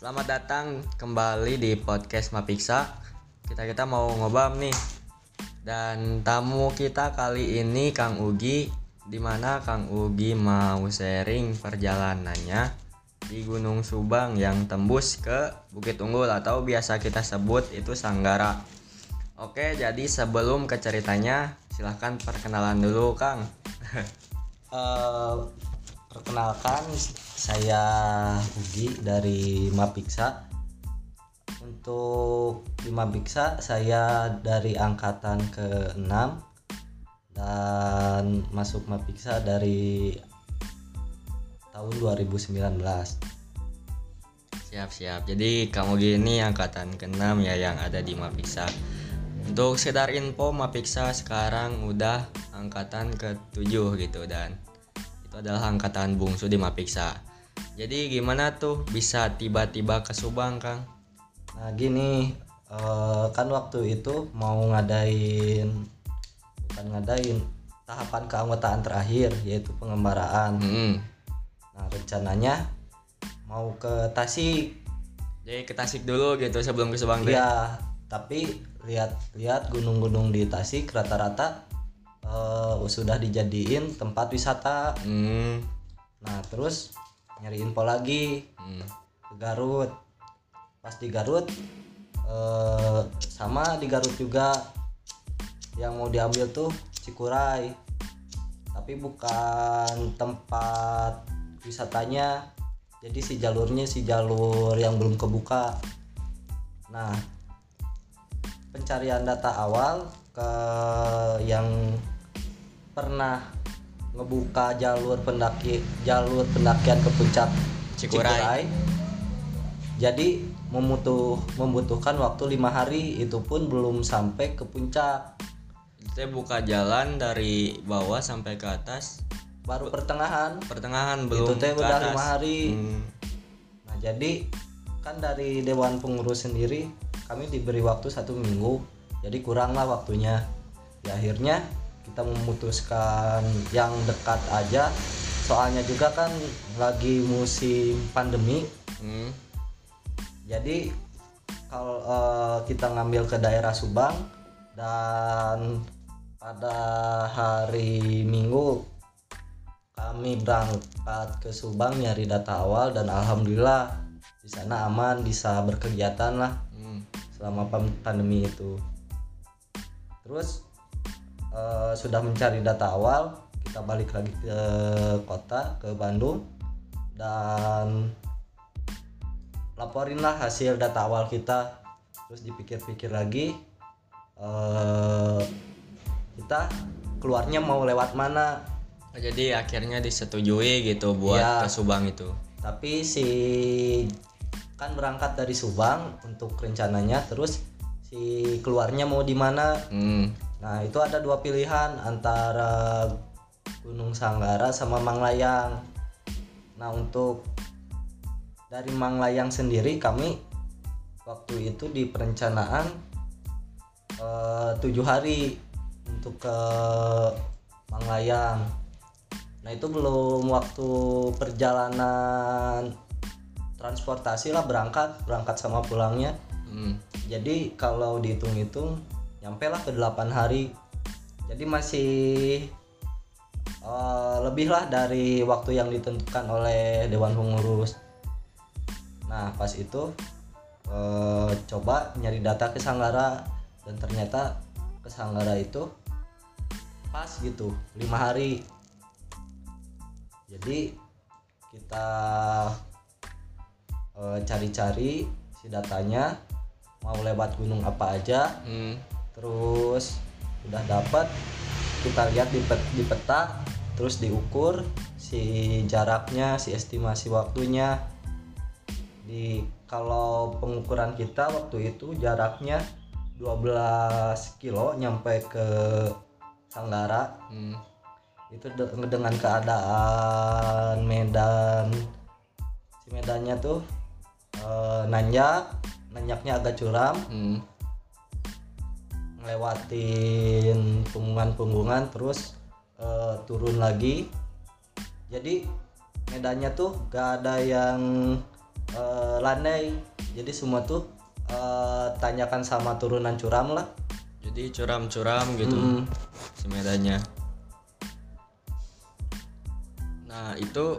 Selamat datang kembali di podcast Mapiksa. Kita kita mau ngobam nih. Dan tamu kita kali ini Kang Ugi di mana Kang Ugi mau sharing perjalanannya di Gunung Subang yang tembus ke Bukit Unggul atau biasa kita sebut itu Sanggara. Oke, jadi sebelum ke ceritanya, silahkan perkenalan dulu Kang. Eh, perkenalkan saya Ugi dari Mapiksa untuk di Mapiksa saya dari angkatan ke-6 dan masuk Mapiksa dari tahun 2019 Siap siap. Jadi kamu gini angkatan ke-6 ya yang ada di Mapiksa. Untuk sekedar info Mapiksa sekarang udah angkatan ke-7 gitu dan itu adalah angkatan bungsu di Mapiksa. Jadi gimana tuh bisa tiba-tiba ke Subang, Kang? nah gini eh, kan waktu itu mau ngadain bukan ngadain tahapan keanggotaan terakhir yaitu pengembaraan Hmm. Nah rencananya mau ke Tasik, Jadi ke Tasik dulu gitu sebelum ke Subang teh. ya tapi lihat-lihat gunung-gunung di Tasik rata-rata eh, sudah dijadiin tempat wisata. Hmm. Nah terus nyari info lagi Hmm. ke Garut. Pas di Garut eh, sama di Garut juga yang mau diambil tuh Cikuray, tapi bukan tempat wisatanya. Jadi si jalurnya si jalur yang belum kebuka. Nah, pencarian data awal ke yang pernah ngebuka jalur pendaki jalur pendakian ke puncak Cikuray. Jadi memutuh membutuhkan waktu lima hari itu pun belum sampai ke puncak, Itu teh buka jalan dari bawah sampai ke atas. baru pertengahan. Pertengahan Itu belum teh ke udah lima hari. Hmm. Nah jadi kan dari dewan pengurus sendiri kami diberi waktu satu minggu, jadi kurang lah waktunya. Ya akhirnya kita memutuskan yang dekat aja, soalnya juga kan lagi musim pandemi, Hmm. Jadi kalau eh, kita ngambil ke daerah Subang dan pada hari Minggu kami berangkat ke Subang nyari data awal dan alhamdulillah di sana aman bisa berkegiatan lah Hmm. selama pandemi itu. Terus eh, sudah mencari data awal, kita balik lagi ke kota ke Bandung dan laporinlah hasil data awal kita. Terus dipikir-pikir lagi eh, kita keluarnya mau lewat mana? Oh, Jadi akhirnya disetujui gitu buat Iya. ke Subang itu. Tapi si kan berangkat dari Subang untuk rencananya, terus si keluarnya mau di mana? Hmm. Nah, itu ada dua pilihan antara Gunung Sanggara sama Manglayang. Nah, untuk dari Manglayang sendiri kami waktu itu di perencanaan eh, tujuh hari untuk ke Manglayang. Nah, itu belum waktu perjalanan transportasi lah berangkat, berangkat sama pulangnya Hmm. jadi kalau dihitung-hitung nyampe lah ke 8 hari. Jadi masih eh, lebih lah dari waktu yang ditentukan oleh dewan pengurus. Nah pas itu eh, coba nyari data ke Sanggara. Dan ternyata ke Sanggara itu pas gitu lima hari. Jadi kita eh, cari-cari si datanya mau lewat gunung apa aja. Hmm. Terus udah dapat kita lihat di, pet- di peta terus diukur si jaraknya si estimasi waktunya di kalau pengukuran kita waktu itu jaraknya 12 kilo nyampe ke Sanggara Hmm. itu de- dengan keadaan medan si medannya tuh eh, nanjak nanyaknya agak curam Hmm. Ngelewatin punggungan-punggungan terus eh, turun lagi jadi medannya tuh gak ada yang eh, landai jadi semua tuh eh, tanyakan sama turunan curam lah Jadi curam-curam gitu Mm. si medannya. Nah, itu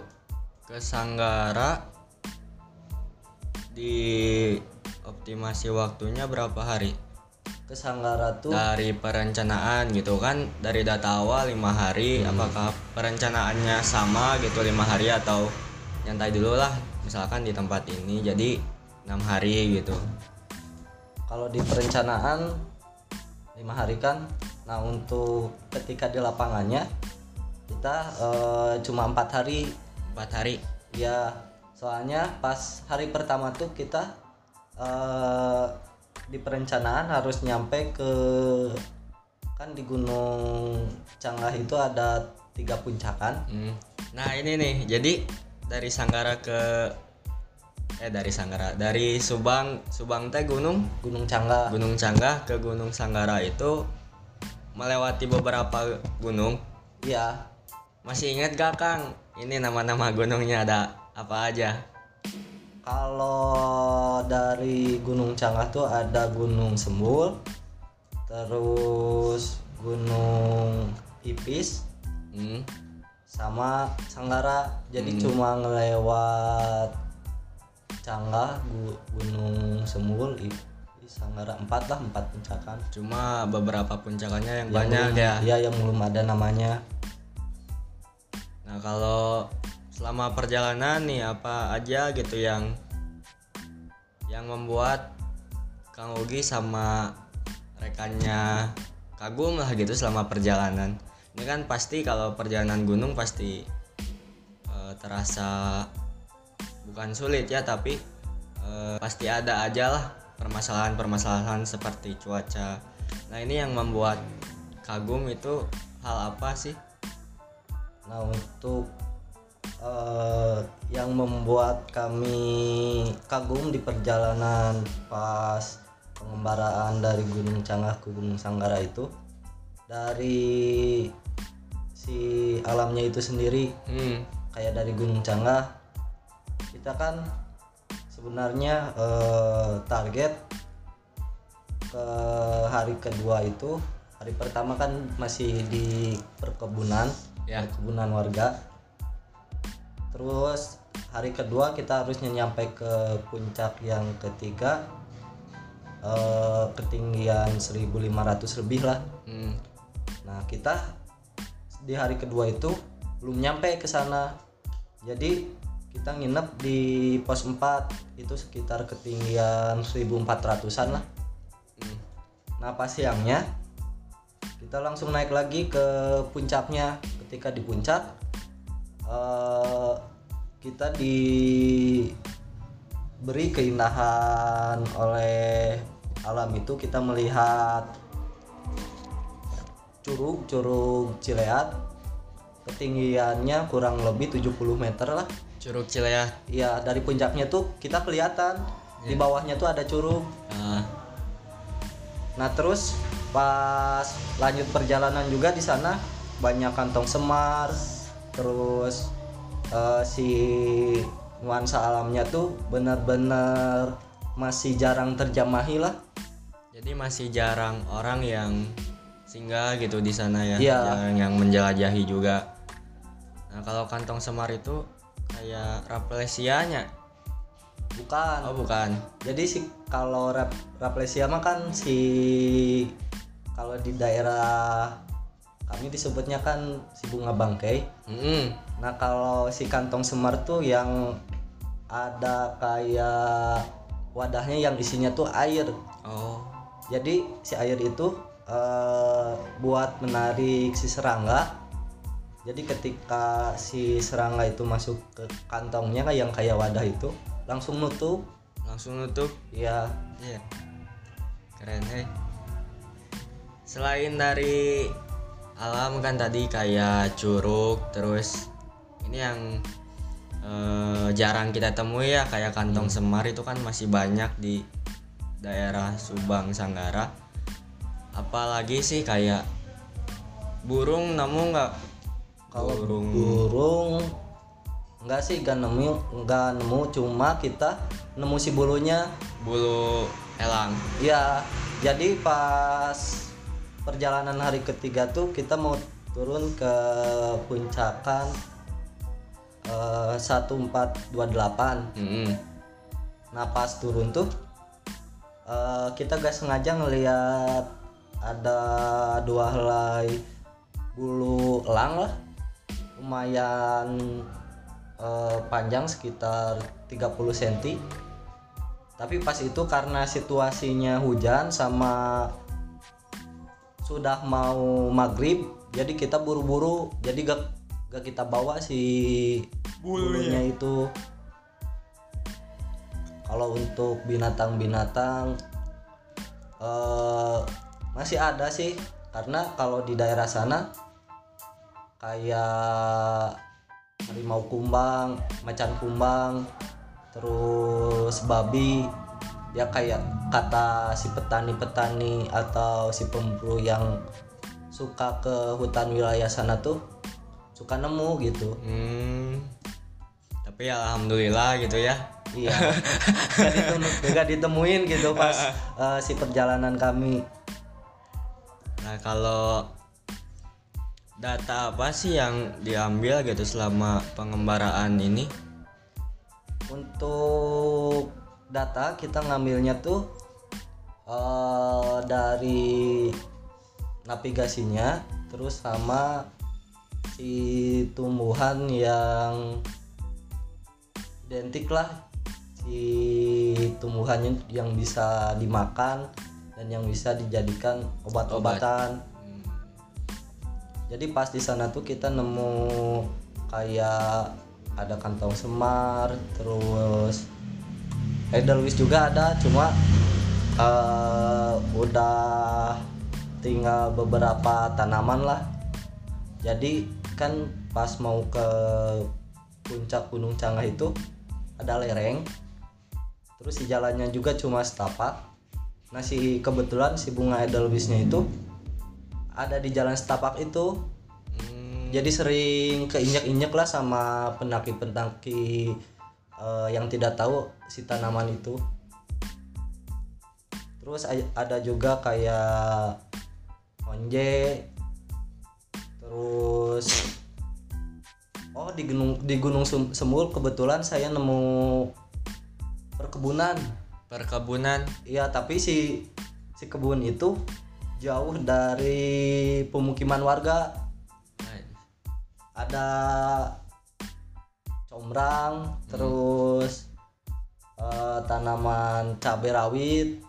ke Sanggara di optimasi waktunya berapa hari? Ke Sanggara tuh Dari perencanaan gitu kan dari data awal lima hari apakah perencanaannya sama gitu lima hari atau nyantai dulu lah misalkan di tempat ini jadi enam hari gitu. Kalau di perencanaan lima hari kan. Nah untuk ketika di lapangannya kita eh, cuma empat hari. Empat hari. Ya soalnya pas hari pertama tuh kita eh, di perencanaan harus nyampe ke kan di Gunung Canggah itu ada tiga puncakan Hmm. Nah ini nih, jadi dari Sanggara ke eh dari Sanggara, dari Subang, Subang teh gunung, Gunung Canggah Gunung Canggah ke Gunung Sanggara itu melewati beberapa gunung. ya Masih ingat gak Kang? Ini nama-nama gunungnya ada apa aja? Kalau dari Gunung Canggah tuh ada Gunung Sembul terus Gunung Ipis Hmm. sama Sanggara jadi cuma ngelewat Canggah Gu- Gunung Sembul I- I Sanggara empat lah empat puncakan Cuma beberapa puncakannya yang Yang banyak belum- ya. iya yang belum ada namanya Nah kalau selama perjalanan nih apa aja gitu yang yang membuat Kang Ugi sama rekannya kagum lah gitu selama perjalanan. Ini kan pasti kalau perjalanan gunung pasti eh, terasa bukan sulit ya tapi eh, pasti ada aja lah permasalahan-permasalahan seperti cuaca. Nah ini yang membuat kagum itu hal apa sih? nah untuk eh, yang membuat kami kagum di perjalanan pas pengembaraan dari Gunung Canggah ke Gunung Sanggara itu dari si alamnya itu sendiri Hmm. kayak dari Gunung Canggah kita kan sebenarnya eh, target ke hari kedua itu hari pertama kan masih di perkebunan Ya. perkebunan warga terus hari kedua kita harusnya nyampe ke puncak yang ketiga eh, ketinggian 1500 lebih lah Hmm. Nah, kita di hari kedua itu belum nyampe ke sana. Jadi kita nginep di pos 4 itu sekitar ketinggian 1400-an lah. Hmm. Nah, pas siangnya kita langsung naik lagi ke puncaknya. Ketika di puncak eh, kita diberi keindahan oleh alam itu kita melihat curug curug Cileat. Ketinggiannya kurang lebih 70 meter lah. Curug Cileah. Iya dari puncaknya tuh kita kelihatan. Di bawahnya tuh ada curug. Ah, nah terus pas lanjut perjalanan juga di sana banyak kantong semar terus eh, si nuansa alamnya tuh benar-benar masih jarang terjamahi lah jadi masih jarang orang yang singgah gitu di sana ya, Iya. yang, yang menjelajahi juga. Nah kalau kantong semar itu kayak raplesianya, bukan oh bukan? Jadi si kalau rap, raplesia mah kan si kalau di daerah kami disebutnya kan si bunga bangkai. Mm-mm. Nah kalau si kantong semar tuh yang ada kayak wadahnya yang isinya tuh air. Oh, Jadi si air itu eh, buat menarik si serangga. Jadi ketika si serangga itu masuk ke kantongnya kayak yang kayak wadah itu langsung nutup. langsung nutup. Ya Iya. Keren hei. Selain dari alam kan tadi kayak curug, terus ini yang eh, jarang kita temui ya kayak kantong semar itu kan masih banyak di daerah Subang Sanggara. Apalagi sih kayak burung nemu nggak? Kalau burung. burung enggak sih enggak nemu enggak nemu. Cuma kita nemu si bulunya. Bulu elang. Iya, jadi pas perjalanan hari ketiga tuh kita mau turun ke puncakan eh, 1428. Mm-mm. Nah pas turun tuh eh, kita gak sengaja ngeliat ada dua helai bulu elang lah, lumayan eh, panjang sekitar 30 cm tapi pas itu karena situasinya hujan sama sudah mau maghrib jadi kita buru-buru jadi gak gak kita bawa si bulunya itu. Kalau untuk binatang-binatang eh, masih ada sih. Karena kalau di daerah sana kayak harimau kumbang, macan kumbang, terus babi ya kayak kata si petani-petani atau si pemburu yang suka ke hutan wilayah sana tuh suka nemu gitu Hmm. Tapi alhamdulillah gitu ya. iya gak, ditemu- gak ditemuin gitu pas eh, si perjalanan kami Nah, kalau data apa sih yang diambil gitu selama pengembaraan ini? untuk data kita ngambilnya tuh eh, dari navigasinya terus sama si tumbuhan yang identik lah. Si tumbuhannya yang bisa dimakan dan yang bisa dijadikan obat-obatan. Hmm. jadi pas di sana tuh kita nemu kayak ada kantong semar terus edelweiss juga ada cuma eh, udah tinggal beberapa tanaman lah. Jadi kan pas mau ke puncak gunung canggah itu ada lereng. Terus si jalannya juga cuma setapak. Nah si kebetulan si bunga edelweissnya itu ada di jalan setapak itu. Hmm. jadi sering keinjak-injak lah sama pendaki-pendaki eh, yang tidak tahu si tanaman itu. Terus ada juga kayak onje terus oh di gunung di gunung semul kebetulan saya nemu perkebunan. Perkebunan. iya tapi si si kebun itu jauh dari pemukiman warga. Ada combrang terus eh, tanaman cabai rawit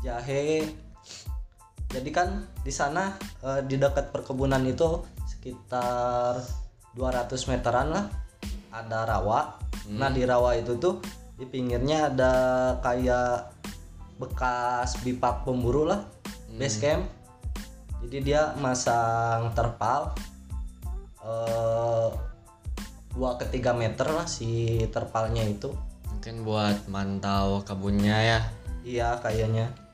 jahe jadi kan di sana eh, di dekat perkebunan itu sekitar 200 meteran lah. Ada rawa. Nah di rawa itu tuh di pinggirnya ada kayak bekas bipak pemburu lah base camp. Jadi dia masang terpal eh, dua ke tiga meter lah si terpalnya itu. Mungkin buat mantau kebunnya ya. iya kayaknya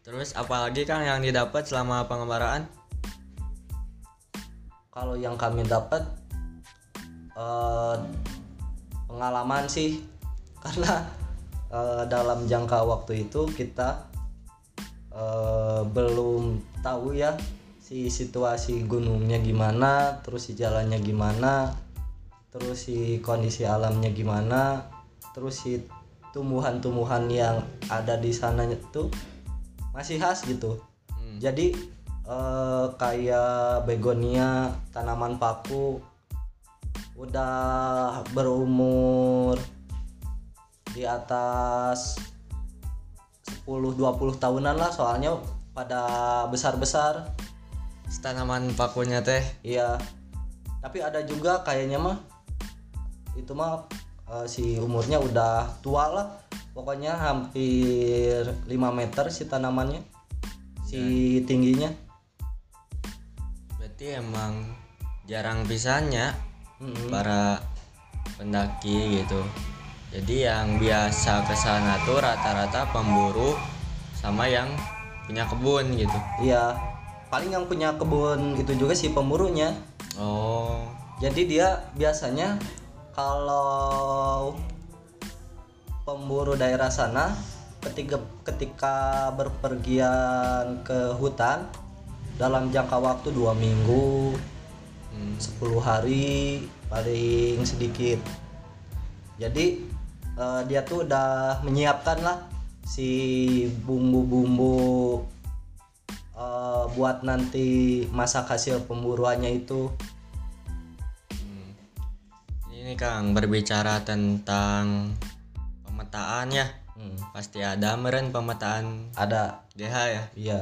Terus apalagi Kang yang didapat selama pengembaraan? kalau yang kami dapat eh, pengalaman sih karena eh, dalam jangka waktu itu kita eh, belum tahu ya si situasi gunungnya gimana terus si jalannya gimana terus si kondisi alamnya gimana terus si tumbuhan-tumbuhan yang ada di sana itu masih khas gitu Hmm. jadi eh, kayak begonia tanaman paku udah berumur di atas 10-20 tahunan lah soalnya pada besar-besar Tanaman pakunya teh. iya tapi ada juga kayaknya mah itu mah eh, si umurnya udah tua lah pokoknya hampir 5 meter si tanamannya si tingginya Berarti emang jarang pisannya Mm-mm. para pendaki gitu. Jadi yang biasa ke sana tuh rata-rata pemburu sama yang punya kebun gitu. Iya, paling yang punya kebun itu juga si pemburunya. oh jadi dia biasanya kalau pemburu daerah sana ketika ketika berpergian ke hutan dalam jangka waktu dua minggu hmm. 10 hari paling sedikit jadi eh, dia tuh udah menyiapkan lah si bumbu-bumbu eh, buat nanti masak hasil pemburuannya itu Hmm. Ini Kang berbicara tentang pemetaan ya. Hmm, Pasti ada meren pemetaan ada GH ya. iya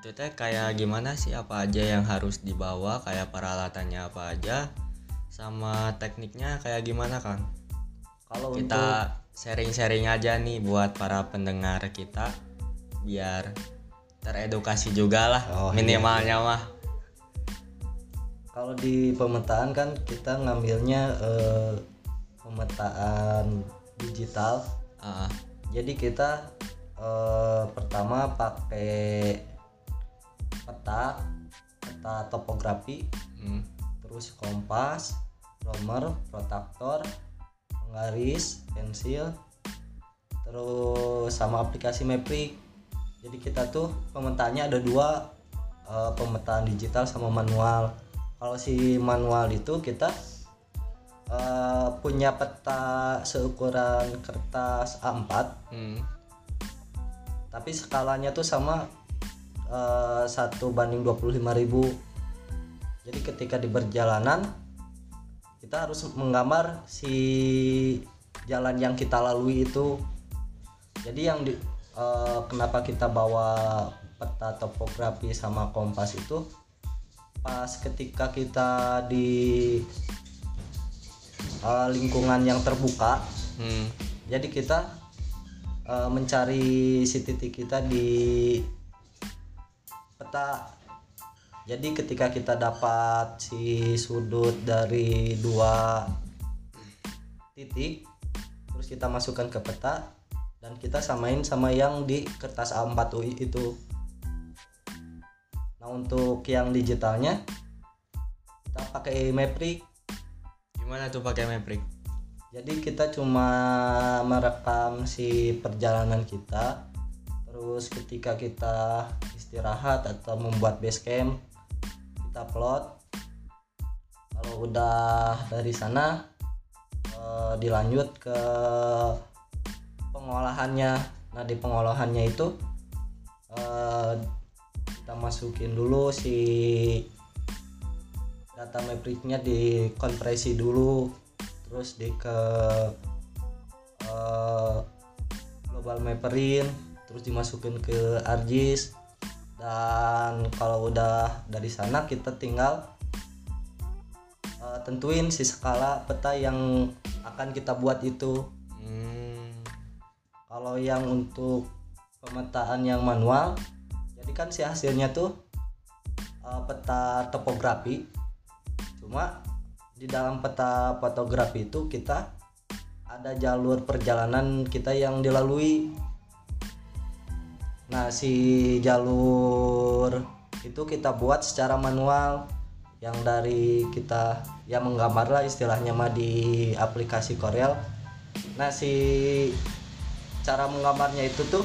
Itu teh kayak gimana sih apa aja yang harus dibawa, kayak peralatannya apa aja sama tekniknya kayak gimana Kang? kalau Kita sharing-sharing aja nih buat para pendengar kita biar teredukasi juga lah Oh, iya, minimalnya mah. kalau di pemetaan kan kita ngambilnya eh, pemetaan digital Ah, jadi kita eh, pertama pakai peta peta topografi. Hmm. terus kompas romer protaktor penggaris pensil terus sama aplikasi Maprik jadi kita tuh pemetaannya ada dua eh, pemetaan digital sama manual. Kalau si manual itu kita eh, punya peta seukuran kertas A4 Hmm. tapi skalanya tuh sama eh, satu banding 25.000 jadi ketika di perjalanan kita harus menggambar si jalan yang kita lalui itu. Jadi yang di eh, kenapa kita bawa peta topografi sama kompas itu pas ketika kita di eh, lingkungan yang terbuka. Hmm. jadi kita eh, mencari si titik kita di peta. Jadi ketika kita dapat si sudut dari dua titik terus kita masukkan ke peta dan kita samain sama yang di kertas A4 UI itu. Nah untuk yang digitalnya kita pakai Maprik Gimana tuh pakai Maprik? Jadi kita cuma merekam si perjalanan kita, terus ketika kita istirahat atau membuat base camp, kita plot. Kalau udah dari sana eh, dilanjut ke pengolahannya. Nah di pengolahannya itu eh, kita masukin dulu si data matrixnya dikompresi dulu terus di ke eh, global mapperin terus dimasukin ke ArcGIS. Dan kalau udah dari sana kita tinggal eh, tentuin si skala peta yang akan kita buat itu. Hmm. kalau yang untuk pemetaan yang manual jadi kan si hasilnya tuh eh, peta topografi cuma di dalam peta fotografi itu kita ada jalur perjalanan kita yang dilalui. Nah si jalur itu kita buat secara manual. Yang dari kita yang menggambar lah istilahnya mah di aplikasi Corel. Nah si cara menggambarnya itu tuh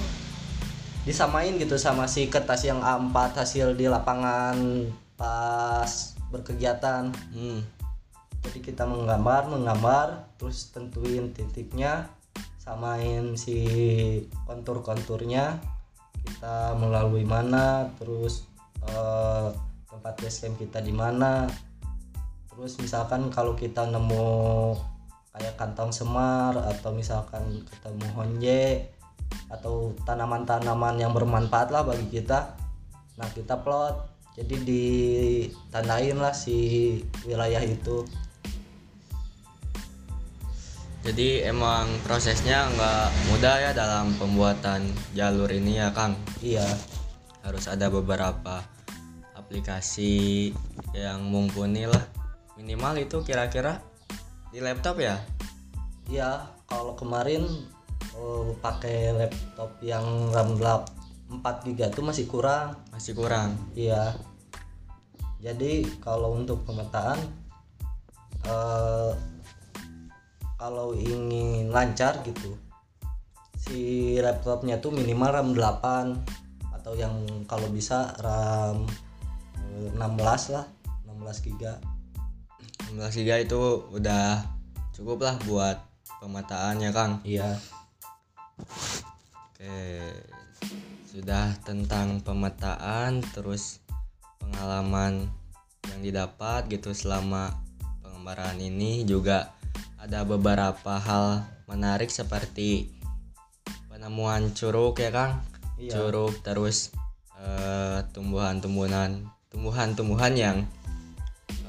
disamain gitu sama si kertas yang A4 hasil di lapangan pas berkegiatan. Hmm. jadi kita menggambar menggambar terus tentuin titiknya samain si kontur-konturnya. Kita melalui mana terus eh, tempat base camp kita di mana. Terus misalkan kalau kita nemu kayak kantong semar atau misalkan ketemu honje atau tanaman-tanaman yang bermanfaat lah bagi kita nah kita plot jadi ditandain lah si wilayah itu Jadi emang prosesnya nggak mudah ya dalam pembuatan jalur ini ya Kang. iya Harus ada beberapa aplikasi yang mumpuni lah. Minimal itu kira-kira di laptop ya. iya kalau kemarin eh, pakai laptop yang RAM 4 GB itu masih kurang. Masih kurang. iya. Jadi kalau untuk pemetaan eh, kalau ingin lancar gitu si laptopnya tuh minimal RAM 8 atau yang kalau bisa RAM eh, 16 lah 16 giga. 16 giga itu udah cukup lah buat pemetaan ya Kang. Iya. Oke, sudah tentang pemetaan, terus pengalaman yang didapat gitu selama pengembaraan ini juga ada beberapa hal menarik seperti penemuan curug ya Kang, Iya. curug terus eh, tumbuhan-tumbuhan, tumbuhan-tumbuhan yang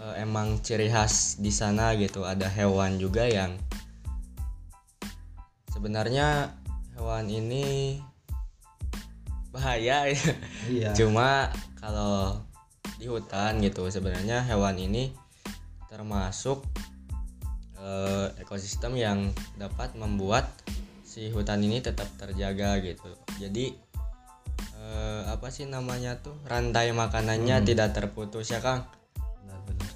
eh, emang ciri khas di sana gitu, ada hewan juga yang sebenarnya hewan ini bahaya ya. iya Cuma kalau di hutan gitu sebenarnya hewan ini termasuk eh, ekosistem yang dapat membuat si hutan ini tetap terjaga gitu. Jadi eh, apa sih namanya tuh rantai makanannya Hmm. tidak terputus ya Kang. benar-benar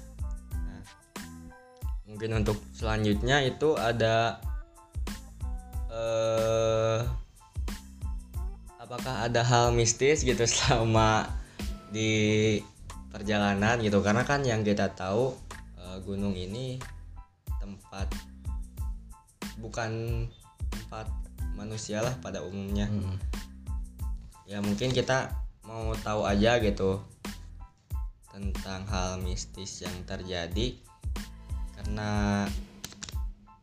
Mungkin untuk selanjutnya itu ada eh apakah ada hal mistis gitu selama di perjalanan gitu? Karena kan yang kita tahu eh, gunung ini tempat bukan tempat manusia lah pada umumnya. Mm. ya mungkin kita mau tahu aja gitu tentang hal mistis yang terjadi. Karena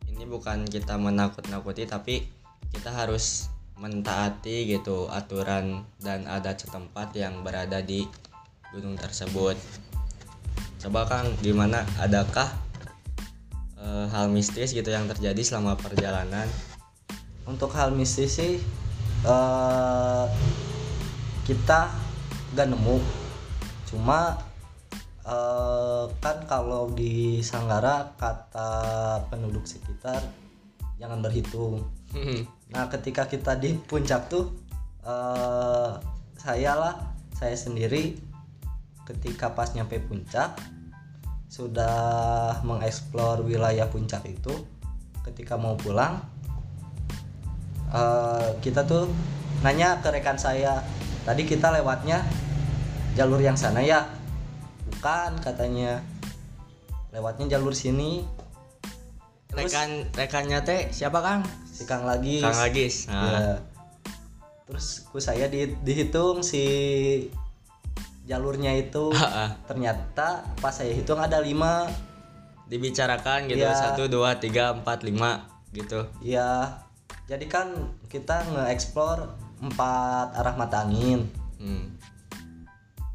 ini bukan kita menakut-nakuti tapi kita harus mentaati gitu aturan dan adat setempat yang berada di gunung tersebut. Coba Kang gimana adakah eh, hal mistis gitu yang terjadi selama perjalanan? Untuk hal mistis sih eh, kita gak nemu. Cuma eh, kan kalau di Sanggara kata penduduk sekitar jangan berhitung nah ketika kita di puncak tuh eh, saya lah saya sendiri ketika pas nyampe puncak sudah mengeksplor wilayah puncak itu. Ketika mau pulang eh, kita tuh nanya ke rekan saya tadi kita lewatnya jalur yang sana ya? Bukan katanya. Lewatnya jalur sini. Terus- rekan rekannya teh siapa Kang si Kang lagi Kang Agis nah, Ya. terus ku saya di- dihitung si jalurnya itu. Ternyata pas saya hitung ada lima. Dibicarakan gitu Iya. satu dua tiga empat lima gitu. Ya jadi kan kita nge-explore empat arah mata angin. Hmm.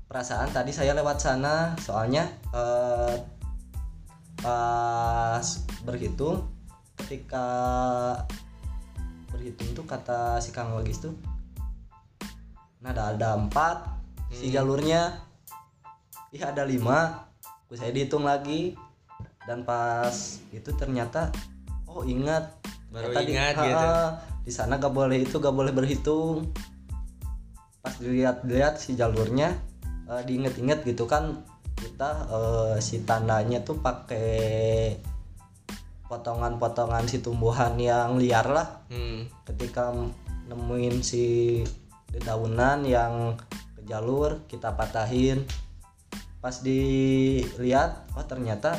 perasaan tadi saya lewat sana soalnya eh, pas berhitung ketika berhitung tuh kata si Kang Logis tuh. Nah ada ada empat. Si Hmm. jalurnya ih ada lima. Terus saya dihitung lagi. Dan pas itu ternyata oh ingat. Baru Ternyata di- ingat Ha, gitu. di sana gak boleh itu gak boleh berhitung. Pas dilihat-lihat si jalurnya eh, diinget-inget gitu kan kita eh, si tandanya tuh pakai potongan-potongan si tumbuhan yang liar lah. Hmm. ketika nemuin si dedaunan yang ke jalur kita patahin. Pas dilihat oh ternyata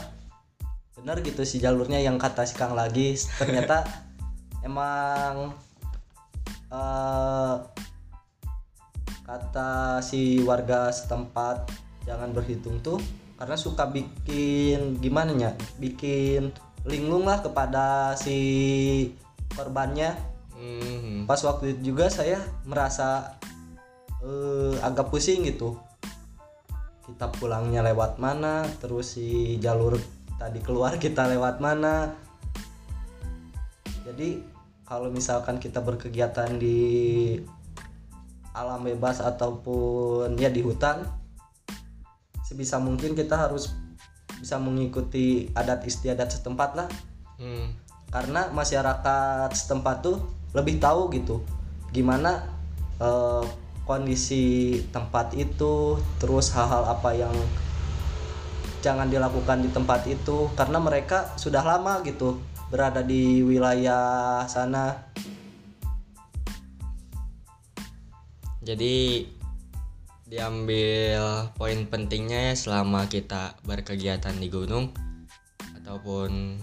bener gitu si jalurnya yang kata si Kang lagi. Ternyata emang eh, kata si warga setempat jangan berhitung tuh karena suka bikin gimana ya bikin linglung lah kepada si korbannya. Hmm. pas waktu itu juga saya merasa eh, agak pusing gitu. Kita pulangnya lewat mana terus si jalur tadi keluar kita lewat mana. Jadi kalau misalkan kita berkegiatan di alam bebas ataupun ya di hutan sebisa mungkin kita harus bisa mengikuti adat istiadat setempat lah. Hmm. karena masyarakat setempat tuh lebih tahu gitu gimana eh, kondisi tempat itu terus hal-hal apa yang jangan dilakukan di tempat itu. Karena mereka sudah lama gitu berada di wilayah sana. Jadi diambil poin pentingnya ya selama kita berkegiatan di gunung ataupun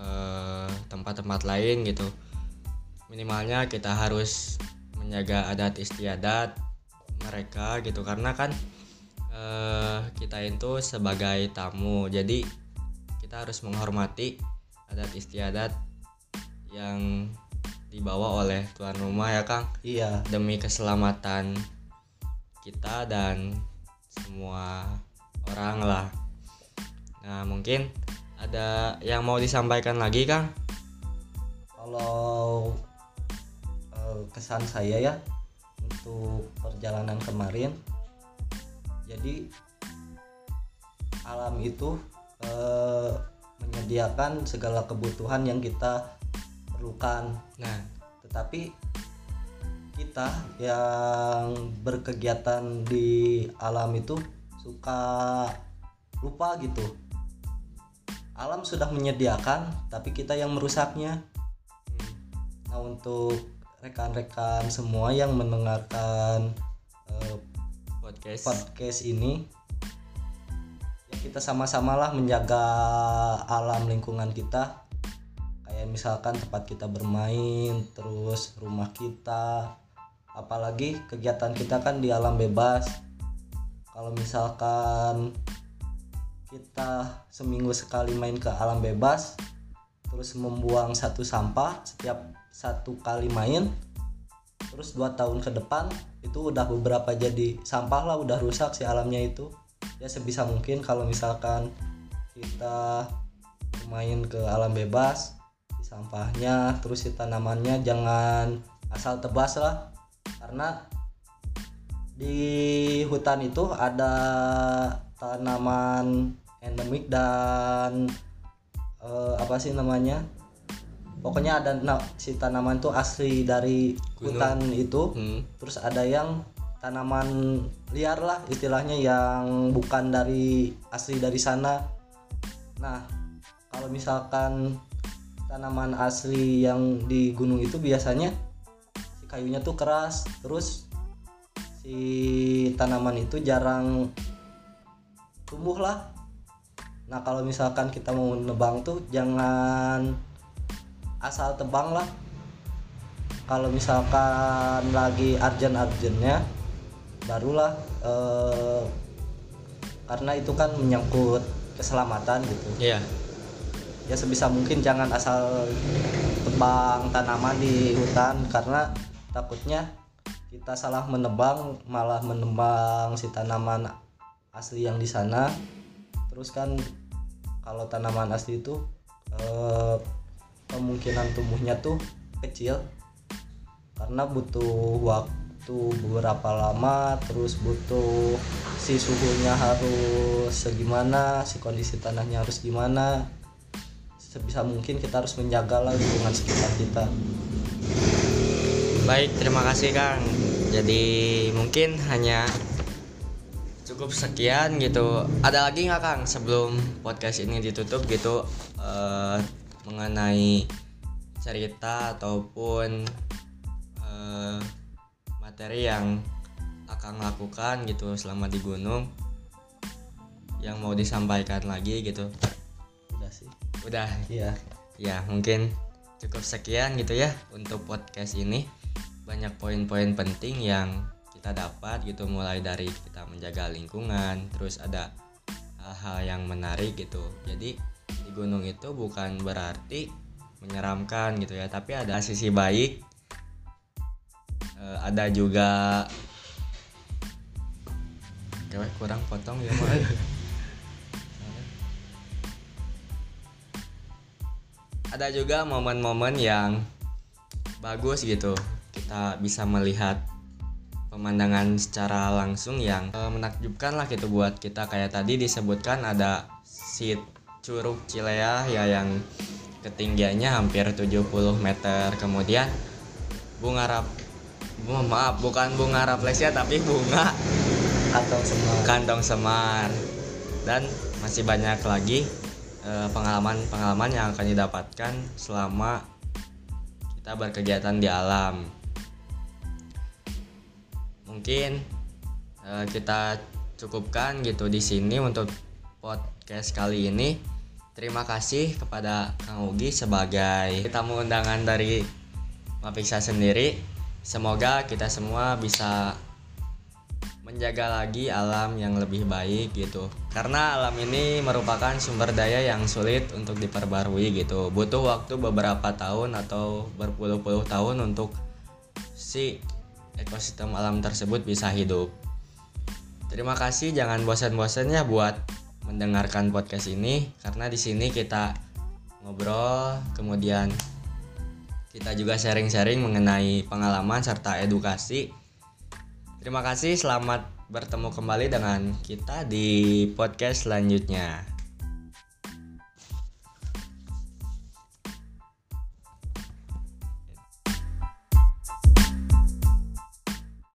eh, tempat-tempat lain gitu. Minimalnya kita harus menjaga adat istiadat mereka gitu karena kan eh, kita itu sebagai tamu. Jadi kita harus menghormati adat istiadat yang dibawa oleh tuan rumah ya Kang. Iya. Demi keselamatan kita dan semua orang lah. Nah, mungkin ada yang mau disampaikan lagi, Kang? kalau eh, kesan saya ya untuk perjalanan kemarin jadi alam itu eh, menyediakan segala kebutuhan yang kita perlukan Nah, tetapi kita yang berkegiatan di alam itu suka lupa gitu. Alam sudah menyediakan tapi kita yang merusaknya. Nah untuk rekan-rekan semua yang mendengarkan eh, podcast. podcast ini ya kita sama-samalah menjaga alam lingkungan kita. Kayak misalkan tempat kita bermain terus rumah kita apalagi kegiatan kita kan di alam bebas. Kalau misalkan kita seminggu sekali main ke alam bebas terus membuang satu sampah setiap satu kali main terus dua tahun ke depan itu udah beberapa jadi sampah lah udah rusak si alamnya itu. Ya sebisa mungkin kalau misalkan kita main ke alam bebas sampahnya terus si tanamannya jangan asal tebas lah karena di hutan itu ada tanaman endemik dan eh, apa sih namanya? Pokoknya ada na- si tanaman itu asli dari Gunung. hutan itu. Hmm, terus ada yang tanaman liar lah istilahnya yang bukan dari asli dari sana. Nah kalau misalkan tanaman asli yang di gunung itu biasanya kayunya tuh keras. Terus si tanaman itu jarang tumbuh lah. Nah kalau misalkan kita mau nebang tuh jangan asal tebang lah. Kalau misalkan lagi arjen-arjennya barulah eh, karena itu kan menyangkut keselamatan gitu. Iya. ya sebisa mungkin jangan asal tebang tanaman di hutan karena takutnya kita salah menebang malah menebang si tanaman asli yang di sana. Terus kan kalau tanaman asli itu eh, kemungkinan tumbuhnya tuh kecil. Karena butuh waktu beberapa lama terus butuh si suhunya harus segimana si kondisi tanahnya harus gimana. Sebisa mungkin kita harus menjaga lah lingkungan sekitar kita Baik, terima kasih Kang. Jadi mungkin hanya cukup sekian gitu. Ada lagi nggak Kang sebelum podcast ini ditutup gitu eh, mengenai cerita ataupun eh, materi yang akan lakukan gitu selama di gunung yang mau disampaikan lagi gitu. udah sih Udah iya ya mungkin cukup sekian gitu ya untuk podcast ini banyak poin-poin penting yang kita dapat gitu mulai dari kita menjaga lingkungan terus ada hal-hal yang menarik gitu jadi di gunung itu bukan berarti menyeramkan gitu ya tapi ada sisi baik Eh, ada juga Cewek kurang potong ya Mak. ada juga momen-momen yang bagus gitu kita bisa melihat pemandangan secara langsung yang eh, menakjubkan lah gitu buat kita. Kayak tadi disebutkan ada si Curug Cilea ya yang ketinggiannya hampir 70 meter. Kemudian bunga rap bu- maaf bukan bunga rafflesia tapi bunga atau semua kantong semar. Dan masih banyak lagi eh, pengalaman-pengalaman yang akan didapatkan selama kita berkegiatan di alam. Mungkin eh, kita cukupkan gitu di sini untuk podcast kali ini. Terima kasih kepada Kang Ugi sebagai tamu undangan dari Mapiksa sendiri. Semoga kita semua bisa menjaga lagi alam yang lebih baik gitu. Karena alam ini merupakan sumber daya yang sulit untuk diperbarui gitu. Butuh waktu beberapa tahun atau berpuluh-puluh tahun untuk si ekosistem alam tersebut bisa hidup. Terima kasih, jangan bosan-bosan ya buat mendengarkan podcast ini karena di sini kita ngobrol, kemudian kita juga sharing-sharing mengenai pengalaman serta edukasi. Terima kasih, selamat bertemu kembali dengan kita di podcast selanjutnya.